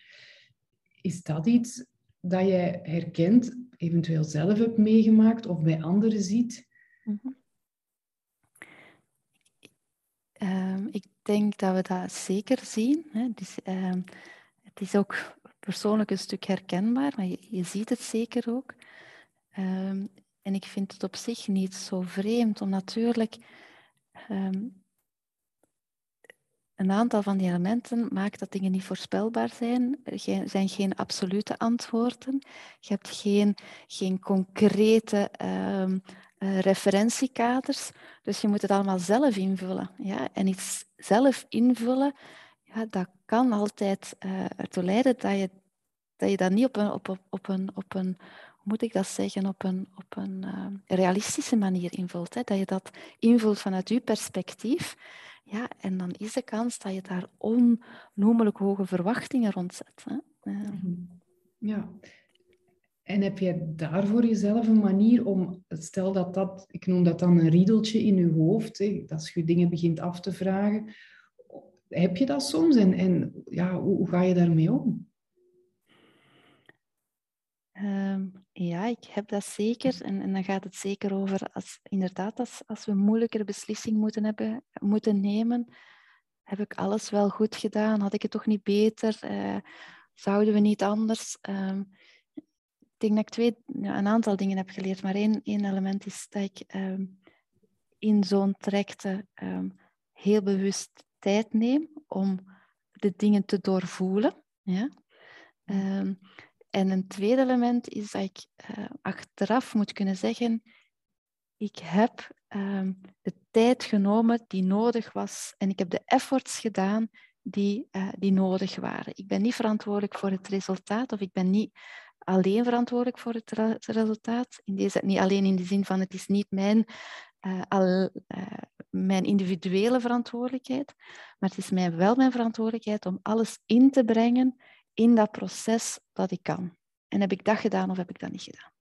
Is dat iets dat jij herkent, eventueel zelf hebt meegemaakt of bij anderen ziet? -hmm. Um, ik denk dat we dat zeker zien. Hè. Dus, um, het is ook persoonlijk een stuk herkenbaar, maar je, ziet het zeker ook. Um, en ik vind het op zich niet zo vreemd, om natuurlijk een aantal van die elementen maakt dat dingen niet voorspelbaar zijn. Er zijn geen absolute antwoorden. Je hebt geen, geen concrete uh, referentiekaders. Dus je moet het allemaal zelf invullen. Ja? En iets zelf invullen, ja, dat kan altijd uh, ertoe leiden dat je, dat niet op een, op, op, een, op een hoe moet ik dat zeggen, op een, op een uh, realistische manier invult. Hè? Dat je dat invult vanuit je perspectief. Ja, en dan is de kans dat je daar onnoemelijk hoge verwachtingen rond zet. Hè? Mhm. Ja, en heb je daar voor jezelf een manier om, stel dat dat, ik noem dat dan een riedeltje in je hoofd, hè, als je dingen begint af te vragen, heb je dat soms en, en ja, hoe, ga je daarmee om? Um, ja, ik heb dat zeker. En, en, dan gaat het zeker over, als, inderdaad, als, als we moeilijkere beslissing moeten, hebben, moeten nemen, heb ik alles wel goed gedaan? Had ik het toch niet beter? Uh, zouden we niet anders? Um, ik denk dat ik twee, een aantal dingen heb geleerd, maar één, één element is dat ik um, in zo'n um, heel bewust tijd neem om de dingen te doorvoelen. Ja? Um, en een tweede element is dat ik uh, achteraf moet kunnen zeggen, ik heb de tijd genomen die nodig was en ik heb de efforts gedaan die, uh, die nodig waren. Ik ben niet verantwoordelijk voor het resultaat of ik ben niet alleen verantwoordelijk voor het resultaat. In deze, niet alleen in de zin van het is niet mijn, uh, al, uh, mijn individuele verantwoordelijkheid, maar het is mij wel mijn verantwoordelijkheid om alles in te brengen in dat proces dat ik kan. En heb ik dat gedaan of heb ik dat niet gedaan?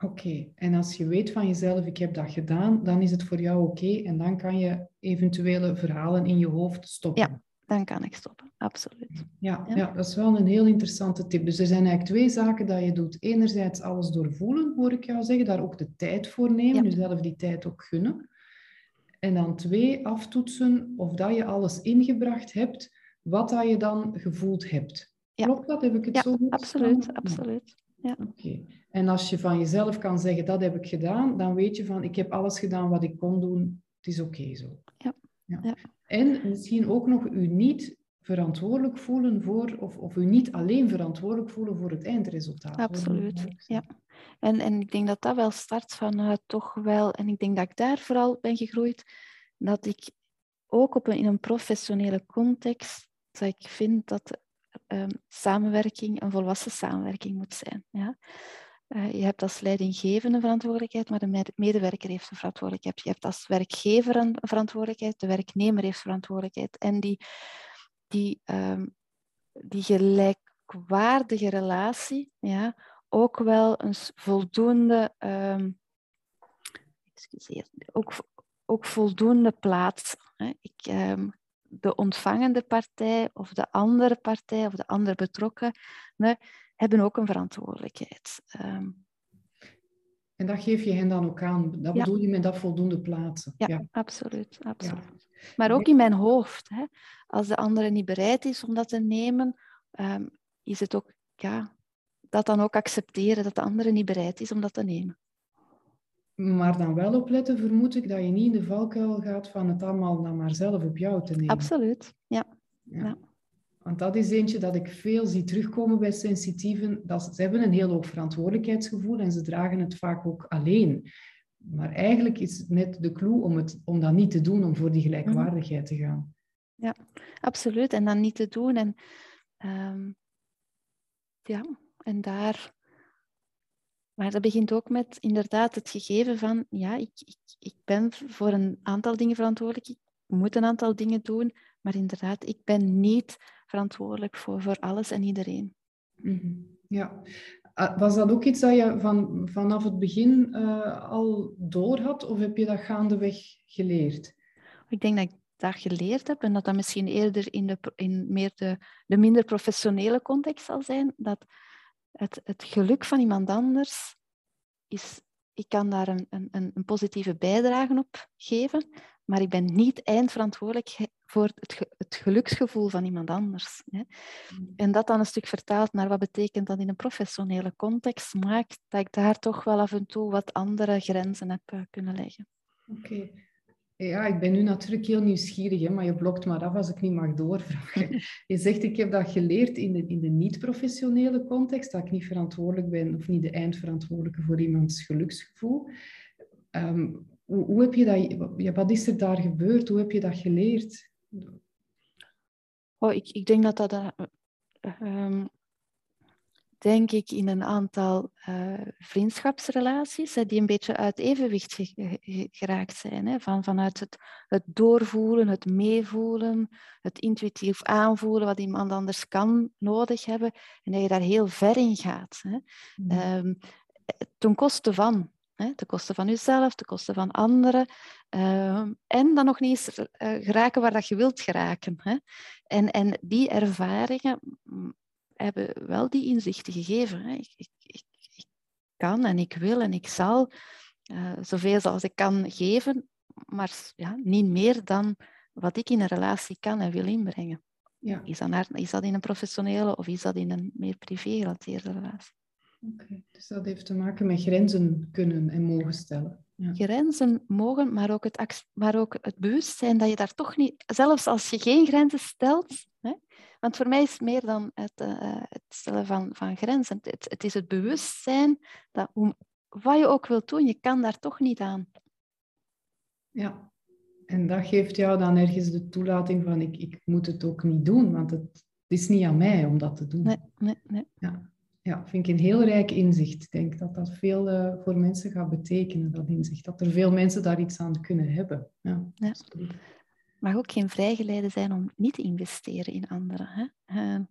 Oké, en als je weet van jezelf, ik heb dat gedaan, dan is het voor jou oké en dan kan je eventuele verhalen in je hoofd stoppen. Ja, dan kan ik stoppen, absoluut. Ja, ja. ja, dat is wel een heel interessante tip. Dus er zijn eigenlijk twee zaken dat je doet. Enerzijds alles doorvoelen, hoor ik jou zeggen, daar ook de tijd voor nemen, ja. jezelf die tijd ook gunnen. En dan twee, aftoetsen of dat je alles ingebracht hebt, wat dat je dan gevoeld hebt. Klopt dat? Heb ik het ja, zo goed absoluut, absoluut. Ja. Oké. En als je van jezelf kan zeggen, dat heb ik gedaan, dan weet je van, ik heb alles gedaan wat ik kon doen, het is oké zo. Ja. Ja. En misschien ook nog u niet verantwoordelijk voelen voor, of, of u niet alleen verantwoordelijk voelen voor het eindresultaat. Absoluut, ja. En, en ik denk dat dat wel start vanuit toch wel, en ik denk dat ik daar vooral ben gegroeid, dat ik ook op een, in een professionele context, dat ik vind dat um, samenwerking een volwassen samenwerking moet zijn. Ja? Uh, je hebt als leidinggevende verantwoordelijkheid, maar de medewerker heeft een verantwoordelijkheid. Je hebt als werkgever een verantwoordelijkheid, de werknemer heeft verantwoordelijkheid. En die, die, um, die gelijkwaardige relatie, ja, ook wel een voldoende, um, excuseer, ook, ook voldoende plaats. Hè. Ik, um, de ontvangende partij of de andere partij of de andere betrokkenen hebben ook een verantwoordelijkheid. Um, en dat geef je hen dan ook aan. Dat bedoel je met dat voldoende plaatsen. Ja, ja. absoluut. absoluut. Maar ook in mijn hoofd. Hè. Als de andere niet bereid is om dat te nemen, um, is het ook ja, dat dan ook accepteren dat de andere niet bereid is om dat te nemen. Maar dan wel opletten, vermoed ik, dat je niet in de valkuil gaat van het allemaal dan maar zelf op jou te nemen. Absoluut, ja. ja. Want dat is eentje dat ik veel zie terugkomen bij sensitieven. Dat ze, ze hebben een heel hoog verantwoordelijkheidsgevoel en ze dragen het vaak ook alleen. Maar eigenlijk is het net de clue om, het, om dat niet te doen, om voor die gelijkwaardigheid te gaan. Ja, absoluut. En dan niet te doen. En, um, ja, en daar maar dat begint ook met inderdaad het gegeven van, ja, ik, ik, ik ben voor een aantal dingen verantwoordelijk, ik moet een aantal dingen doen, maar inderdaad, ik ben niet verantwoordelijk voor, voor alles en iedereen. Mm Ja. Ah, was dat ook iets dat je van, vanaf het begin uh, al door had, of heb je dat gaandeweg geleerd? Ik denk dat ik dat geleerd heb en dat dat misschien eerder in, de, in meer de, de minder professionele context zal zijn, dat het, het geluk van iemand anders is, ik kan daar een, een, een positieve bijdrage op geven, maar ik ben niet eindverantwoordelijk voor het, het geluksgevoel van iemand anders. Hè. Mm. En dat dan een stuk vertaald naar wat betekent dat in een professionele context, maakt dat ik daar toch wel af en toe wat andere grenzen heb uh, kunnen leggen. Oké. Ja, ik ben nu natuurlijk heel nieuwsgierig, hè, maar je blokt maar af als ik niet mag doorvragen. Je zegt, ik heb dat geleerd in de, in de niet-professionele context, dat ik niet verantwoordelijk ben of niet de eindverantwoordelijke voor iemands geluksgevoel. Um, hoe, hoe, heb je dat, ja, wat is er daar gebeurd? Hoe heb je dat geleerd? Oh, ik, ik denk dat dat uh, denk ik in een aantal uh, vriendschapsrelaties die een beetje uit evenwicht geraakt zijn. Hè? Van, vanuit het, het doorvoelen, het meevoelen, het intuïtief aanvoelen wat iemand anders kan nodig hebben en dat je daar heel ver in gaat. Hè? Mm. Um, ten koste van. Hè? Ten koste van jezelf, ten koste van anderen. Um, en dan nog niet eens uh, geraken waar dat je wilt geraken. Hè? En, en die ervaringen hebben wel die inzichten gegeven. Hè. Ik, ik, ik, ik, kan en ik wil en ik zal uh, zoveel als ik kan geven, maar ja, niet meer dan wat ik in een relatie kan en wil inbrengen. Ja. Is, dat naar, is dat in een professionele of is dat in een meer privé-gerelateerde relatie? Oké, dus dat heeft te maken met grenzen kunnen en mogen stellen. Ja. Grenzen mogen, maar ook, het, maar ook het bewustzijn dat je daar toch niet, zelfs als je geen grenzen stelt, hè, want voor mij is het meer dan het, uh, het stellen van, van grenzen. Het, het, is het bewustzijn dat hoe, wat je ook wilt doen, je kan daar toch niet aan. Ja, en dat geeft jou dan ergens de toelating van ik, ik moet het ook niet doen, want het, het is niet aan mij om dat te doen. Nee, nee, nee. Ja ja, vind ik een heel rijk inzicht. Ik denk dat dat veel uh, voor mensen gaat betekenen, dat inzicht. Dat er veel mensen daar iets aan kunnen hebben. Ja, ja. Mag ook geen vrijgeleide zijn om niet te investeren in anderen. Hè? Uh,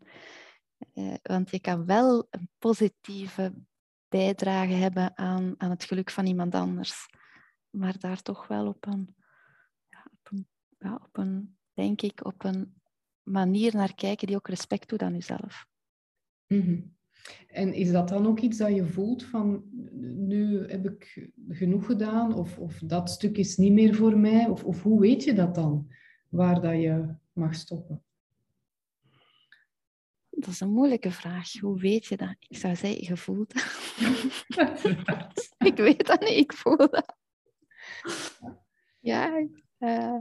uh, want je kan wel een positieve bijdrage hebben aan, aan het geluk van iemand anders. Maar daar toch wel op een, ja, op een, op een denk ik, op een manier naar kijken die ook respect doet aan jezelf. Mm En is dat dan ook iets dat je voelt van nu heb ik genoeg gedaan of, of dat stuk is niet meer voor mij? Of, of hoe weet je dat dan, waar dat je mag stoppen? Dat is een moeilijke vraag. Hoe weet je dat? Ik zou zeggen, je voelt dat. ik weet dat niet, ik voel dat. Ja, uh,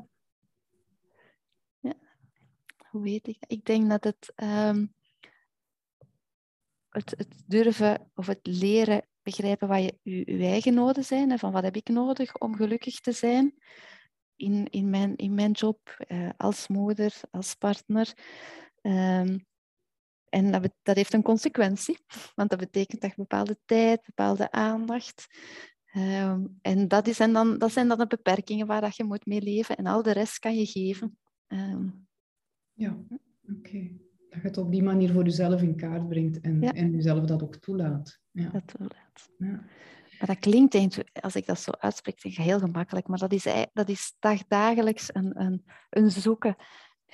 ja. hoe weet ik dat? Ik denk dat het, um, het, het, durven of het leren begrijpen wat je, je, eigen noden zijn. En van wat heb ik nodig om gelukkig te zijn in, in, mijn, in mijn job, uh, als moeder, als partner. Um, en dat, dat, heeft een consequentie, want dat betekent dat bepaalde tijd, bepaalde aandacht. Um, en dat, is, en dan, dat zijn dan de beperkingen waar dat je moet mee leven. En al de rest kan je geven. Um, ja, oké. Dat je het op die manier voor jezelf in kaart brengt en, ja. en jezelf dat ook toelaat. Ja. Dat toelaat. Ja. Maar dat klinkt, als ik dat zo uitspreek, heel gemakkelijk. Maar dat is, dat is dagdagelijks een, een, een zoeken.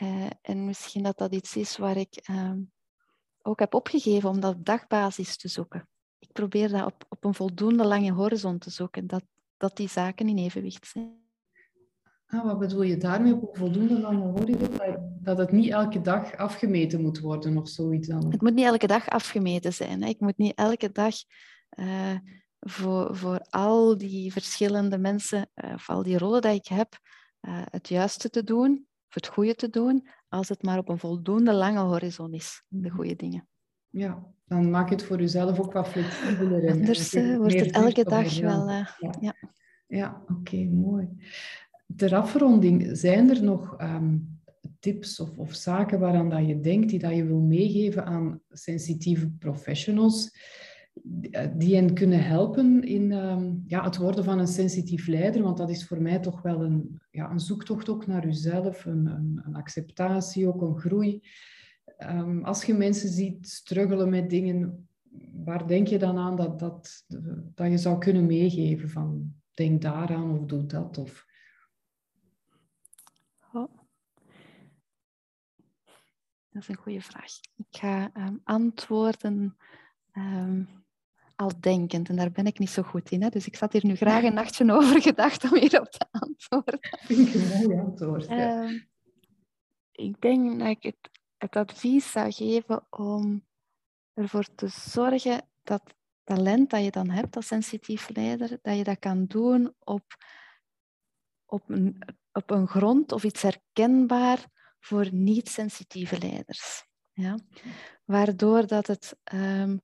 Uh, en misschien dat dat iets is waar ik um, ook heb opgegeven om dat op dagbasis te zoeken. Ik probeer dat op, op een voldoende lange horizon te zoeken, dat, dat die zaken in evenwicht zijn. Ah, wat bedoel je daarmee op een voldoende lange horizon? Dat het niet elke dag afgemeten moet worden of zoiets dan? Het moet niet elke dag afgemeten zijn. Hè. Ik moet niet elke dag uh, voor, voor al die verschillende mensen, uh, of al die rollen die ik heb, uh, het juiste te doen, of het goede te doen, als het maar op een voldoende lange horizon is, de goede dingen. Ja, dan maak je het voor jezelf ook wat flexibeler. Anders wordt het elke dag wel... Ja, ja. ja oké, mooi. Ter afronding, zijn er nog um, tips of, of, zaken waaraan dat je denkt, die dat je wil meegeven aan sensitieve professionals, die hen kunnen helpen in um, ja, het worden van een sensitief leider? Want dat is voor mij toch wel een, ja, een zoektocht ook naar jezelf, een, een, een acceptatie, ook een groei. Um, als je mensen ziet struggelen met dingen, waar denk je dan aan dat, dat, dat je zou kunnen meegeven van denk daaraan of doe dat? Of... Oh. Dat is een goede vraag. Ik ga um, antwoorden um, al denkend en daar ben ik niet zo goed in. Hè? Dus ik zat hier nu graag een nachtje over gedacht om hierop te antwoorden. Vind ik een mooi antwoord. Ja. ik denk dat ik het het advies zou geven om ervoor te zorgen dat talent dat je dan hebt als sensitief leider, dat je dat kan doen op, op, een, op een grond of iets herkenbaar voor niet-sensitieve leiders. Ja? Waardoor dat het um,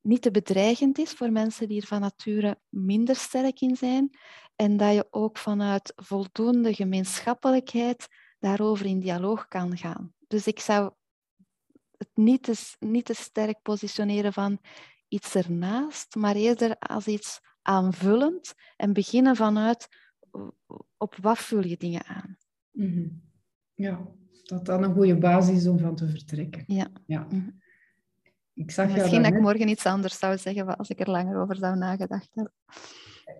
niet te bedreigend is voor mensen die er van nature minder sterk in zijn en dat je ook vanuit voldoende gemeenschappelijkheid daarover in dialoog kan gaan. Dus ik zou het niet te, niet te sterk positioneren van iets ernaast, maar eerder als iets aanvullend en beginnen vanuit op wat vul je dingen aan. Mm Ja, dat dan een goede basis is om van te vertrekken. Ja. ja. Mhm. Ik zag Misschien dat ik morgen iets anders zou zeggen als ik er langer over zou nagedacht hebben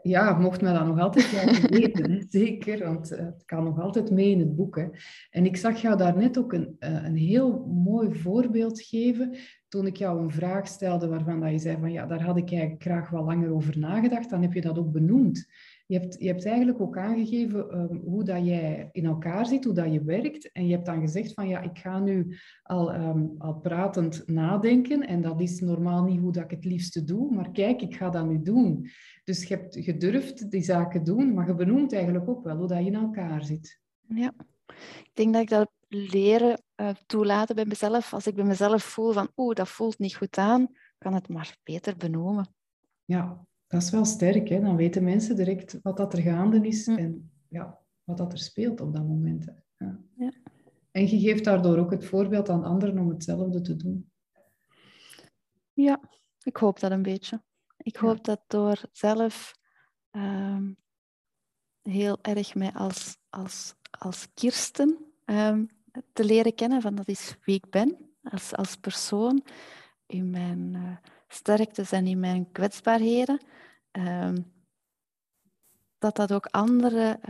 ja, mocht me dat nog altijd laten weten, zeker, want eh, het kan nog altijd mee in het boek. Hè. En ik zag jou daarnet ook een, eh, een heel mooi voorbeeld geven toen ik jou een vraag stelde waarvan dat je zei van ja, daar had ik eigenlijk graag wat langer over nagedacht, dan heb je dat ook benoemd. Je hebt, je hebt eigenlijk ook aangegeven um, hoe dat jij in elkaar zit, hoe dat je werkt. En je hebt dan gezegd van ja, ik ga nu al, um, al pratend nadenken. En dat is normaal niet hoe dat ik het liefste doe. Maar kijk, ik ga dat nu doen. Dus je hebt gedurfd die zaken doen, maar je benoemt eigenlijk ook wel hoe dat je in elkaar zit. Ja, ik denk dat ik dat leren uh, toelaten bij mezelf. Als ik bij mezelf voel van oeh, dat voelt niet goed aan, kan het maar beter benoemen. Ja, dat is wel sterk. Hè? Dan weten mensen direct wat dat er gaande is en ja, wat dat er speelt op dat moment. Ja. ja. En je geeft daardoor ook het voorbeeld aan anderen om hetzelfde te doen. Ja, ik hoop dat een beetje. Ik hoop dat door zelf um, heel erg mij als, als, als Kirsten um, te leren kennen, van dat is wie ik ben als, als persoon, in mijn uh, sterktes en in mijn kwetsbaarheden, um, dat dat ook anderen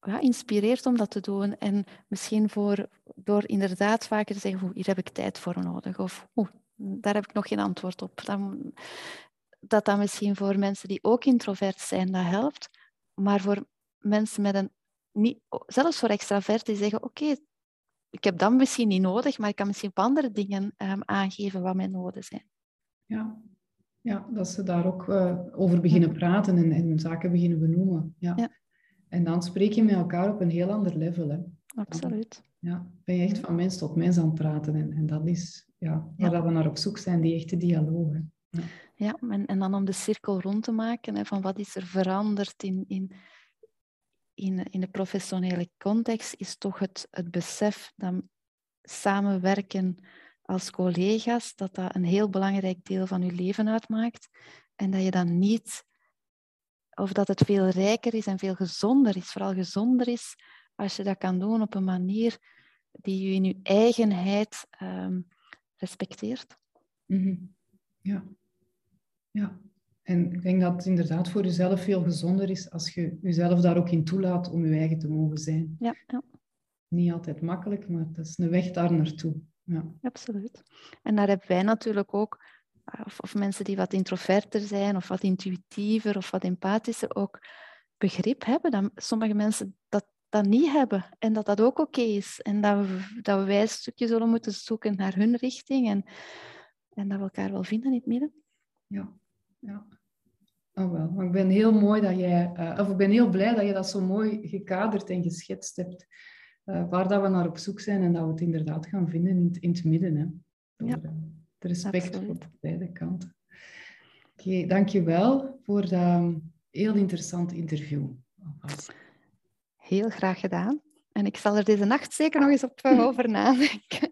ja, inspireert om dat te doen. En misschien voor, door inderdaad vaker te zeggen, hier heb ik tijd voor nodig. Of daar heb ik nog geen antwoord op. Dan, dat dat misschien voor mensen die ook introvert zijn, dat helpt. Maar voor mensen met een... Niet, zelfs voor extravert die zeggen, oké, ik heb dat misschien niet nodig, maar ik kan misschien op andere dingen um, aangeven wat mijn noden zijn. Ja, ja dat ze daar ook uh, over beginnen praten en, en, zaken beginnen benoemen. Ja. ja. En dan spreek je met elkaar op een heel ander level. Hè. Absoluut. Ja, ben je echt van mens tot mens aan het praten. En, en dat is ja, waar ja. we naar op zoek zijn, die echte dialogen. Ja, ja en, en dan om de cirkel rond te maken, hè, van wat is er veranderd in, in, in, in de professionele context, is toch het, het besef dat samenwerken als collega's, dat dat een heel belangrijk deel van je leven uitmaakt. En dat je dan niet, of dat het veel rijker is en veel gezonder is, vooral gezonder is, als je dat kan doen op een manier die je in je eigenheid um, respecteert. -hmm. Ja. Ja. En ik denk dat het inderdaad voor jezelf veel gezonder is als je jezelf daar ook in toelaat om je eigen te mogen zijn. Ja, ja. Niet altijd makkelijk, maar het is een weg daar naartoe. Ja. Absoluut. En daar hebben wij natuurlijk ook, eh, of, of mensen die wat introverter zijn, of wat intuïtiever, of wat empathischer, ook begrip hebben dat sommige mensen dat, dat niet hebben. En dat dat ook oké is. En dat, we, dat wij een stukje zullen moeten zoeken naar hun richting. En, en dat we elkaar wel vinden in het midden. Ja, ja. Oh wel, maar ik ben heel mooi dat jij, uh, of ik ben heel blij dat je dat zo mooi gekaderd en geschetst hebt. Uh, waar dat we naar op zoek zijn en dat we het inderdaad gaan vinden in het, in het midden. Hè. Door, ja, uh, respect absoluut. voor beide kanten. Oké, okay, dankjewel voor dat um, heel interessant interview. Heel graag gedaan. En ik zal er deze nacht zeker nog eens op over nadenken.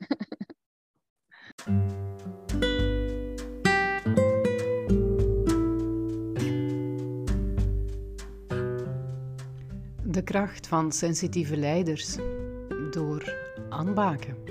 De kracht van sensitieve leiders door Anne Baken.